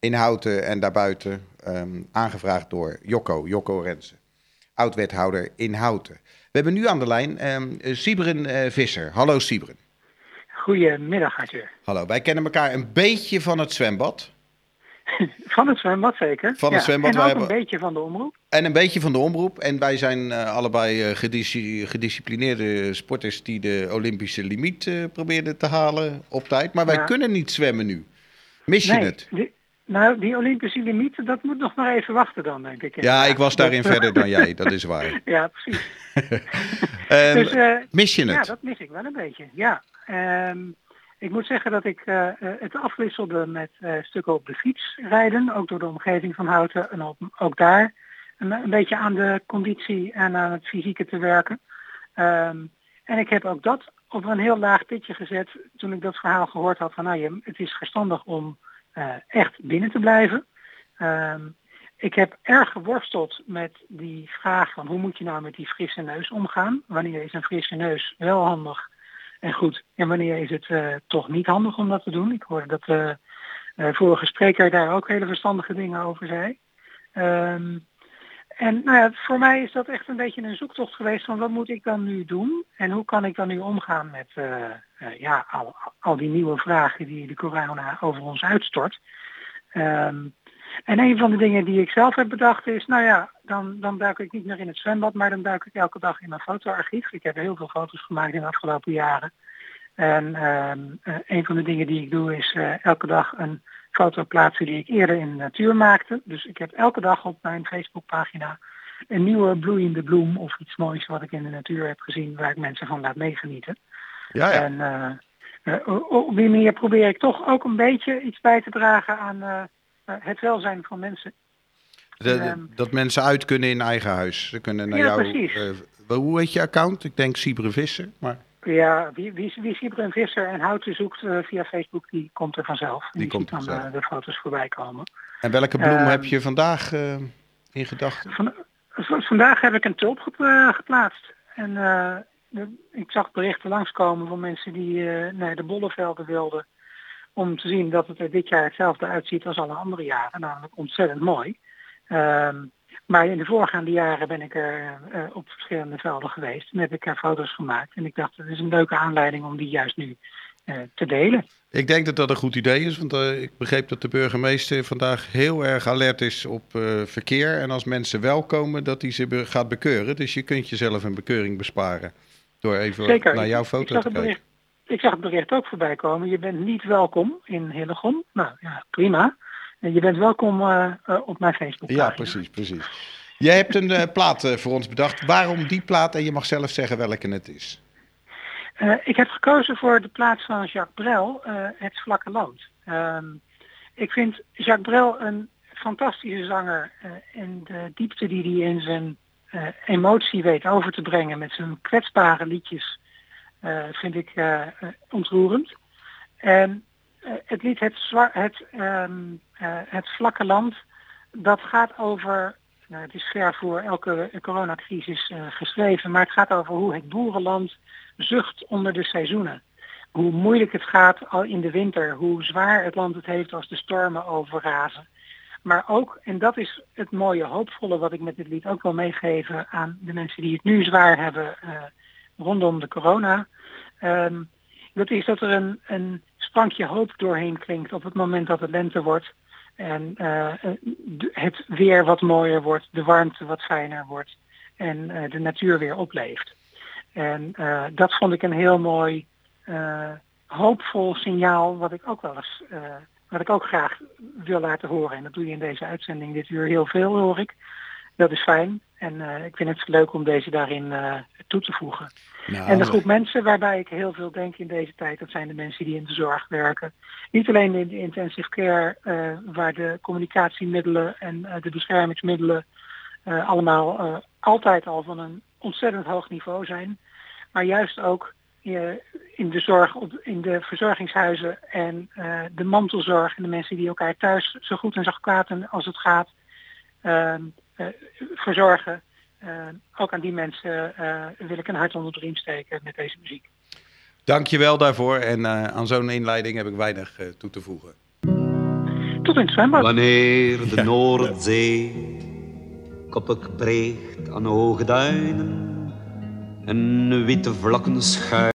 in Houten en daarbuiten. ehm, aangevraagd door Jocko, Jocko Rensen, oud-wethouder in Houten. We hebben nu aan de lijn ehm Siebren eh, Visser. Hallo Siebren. Goedemiddag, Arthur. Hallo, wij kennen elkaar een beetje van het zwembad. Van het zwembad zeker. Van het zwembad, En wij ook hebben- een beetje van de omroep. En een beetje van de omroep. En wij zijn eh, allebei eh, gedisci- gedisciplineerde sporters die de Olympische limiet eh, probeerden te halen op tijd. Maar wij Ja. kunnen niet zwemmen nu. Mis je het? Nou, die Olympische limiet, dat moet nog maar even wachten dan, denk ik. Ja, ik was daarin Dat- verder dan jij, dat is waar. Ja, precies. Ehm, Dus, eh, mis je ja, het? dat mis ik wel een beetje. Ja. Ehm, ik moet zeggen dat ik eh, eh, het afwisselde met eh, stukken op de fiets rijden, ook door de omgeving van Houten. En ook, ook daar een, een beetje aan de conditie en aan het fysieke te werken. Ehm, en ik heb ook dat op een heel laag pitje gezet toen ik dat verhaal gehoord had van nou, het is verstandig om eh, echt binnen te blijven. Ehm, ik heb erg geworsteld met die vraag van hoe moet je nou met die frisse neus omgaan? Wanneer is een frisse neus wel handig en goed en wanneer is het eh, toch niet handig om dat te doen? Ik hoorde dat de eh, vorige spreker daar ook hele verstandige dingen over zei. Ehm, en nou ja, voor mij is dat echt een beetje een zoektocht geweest van wat moet ik dan nu doen en hoe kan ik dan nu omgaan met eh, eh, ja, al, al die nieuwe vragen die de corona over ons uitstort. Ehm, en een van de dingen die ik zelf heb bedacht is, nou ja, dan, dan duik ik niet meer in het zwembad, maar dan duik ik elke dag in mijn fotoarchief. Ik heb heel veel foto's gemaakt in de afgelopen jaren. En ehm, eh, een van de dingen die ik doe is elke dag een foto plaatsen die ik eerder in de natuur maakte. Dus ik heb elke dag op mijn Facebookpagina een nieuwe bloeiende bloem of iets moois wat ik in de natuur heb gezien waar ik mensen van laat meegenieten. Ja, ja. En eh, eh, op die manier probeer ik toch ook een beetje iets bij te dragen aan eh, het welzijn van mensen. De- de- ehm, dat mensen uit kunnen in eigen huis. Ze kunnen naar Ja, jou. hoe heet je account? Ik denk Siebren Visser. Maar Ja, wie, wie, wie Sieber en Visser en Houten zoekt eh, via Facebook, die komt er vanzelf. Die die, komt ziet dan eh, de foto's voorbij komen. en welke bloem Ehm, heb je vandaag eh, in gedachten? Van, vandaag heb ik een tulp gep- geplaatst. En de- ik zag berichten langskomen van mensen die naar de bollevelden wilden. Om te zien dat het er dit jaar hetzelfde uitziet als alle andere jaren. Namelijk ontzettend mooi. Ehm, maar in de voorgaande jaren ben ik er eh, op verschillende velden geweest. En heb ik er foto's gemaakt. En ik dacht, het is een leuke aanleiding om die juist nu eh, te delen. Ik denk dat dat een goed idee is, want eh, ik begreep dat de burgemeester vandaag heel erg alert is op verkeer. En als mensen wel komen, dat hij ze be- gaat bekeuren. Dus je kunt jezelf een bekeuring besparen door even Zeker. naar jouw foto te kijken. bericht, ik zag het bericht ook voorbij komen. Je bent niet welkom in Hillegom. Nou ja, prima. Je bent welkom eh, eh, op mijn Facebook. Ja, precies, precies. Jij hebt een eh, plaat voor ons bedacht. Waarom die plaat? En je mag zelf zeggen welke het is. Ik heb gekozen voor de plaats van Jacques Brel, Het Vlakke Land. Ehm, ik vind Jacques Brel een fantastische zanger en de diepte die hij in zijn emotie weet over te brengen met zijn kwetsbare liedjes vind ik ontroerend. En het lied Het, Zwa- ehm, eh, het Vlakke Land, dat gaat over nou, het is ver voor elke coronacrisis eh, geschreven, maar het gaat over hoe het boerenland zucht onder de seizoenen. Hoe moeilijk het gaat al in de winter, hoe zwaar het land het heeft als de stormen overrazen. Maar ook, en dat is het mooie hoopvolle wat ik met dit lied ook wil meegeven aan de mensen die het nu zwaar hebben eh, rondom de corona. ehm, dat is dat er een, een sprankje hoop doorheen klinkt op het moment dat het lente wordt. En eh, de- het weer wat mooier wordt, de warmte wat fijner wordt en eh, de natuur weer opleeft. En eh, dat vond ik een heel mooi, eh, hoopvol signaal wat ik ook wel eens, eh, wat ik ook graag wil laten horen. En dat doe je in deze uitzending dit uur heel veel, hoor ik. Dat is fijn. En eh, ik vind het leuk om deze daarin eh, toe te voegen. Nou, En de groep mensen waarbij ik heel veel denk in deze tijd, dat zijn de mensen die in de zorg werken. Niet alleen in de intensive care, eh, waar de communicatiemiddelen en de beschermingsmiddelen allemaal altijd al van een ontzettend hoog niveau zijn. Maar juist ook in de zorg, op, in de verzorgingshuizen en de mantelzorg en de mensen die elkaar thuis zo goed en zo kwaad en als het gaat ehm, eh, verzorgen. Eh, ook aan die mensen eh, wil ik een hart onder de riem steken met deze muziek. Dank je wel daarvoor. En eh, aan zo'n inleiding heb ik weinig eh, toe te voegen. tot in het zwembad. Wanneer de Noordzee koppig breekt aan hoge duinen en witte vlakken schuim.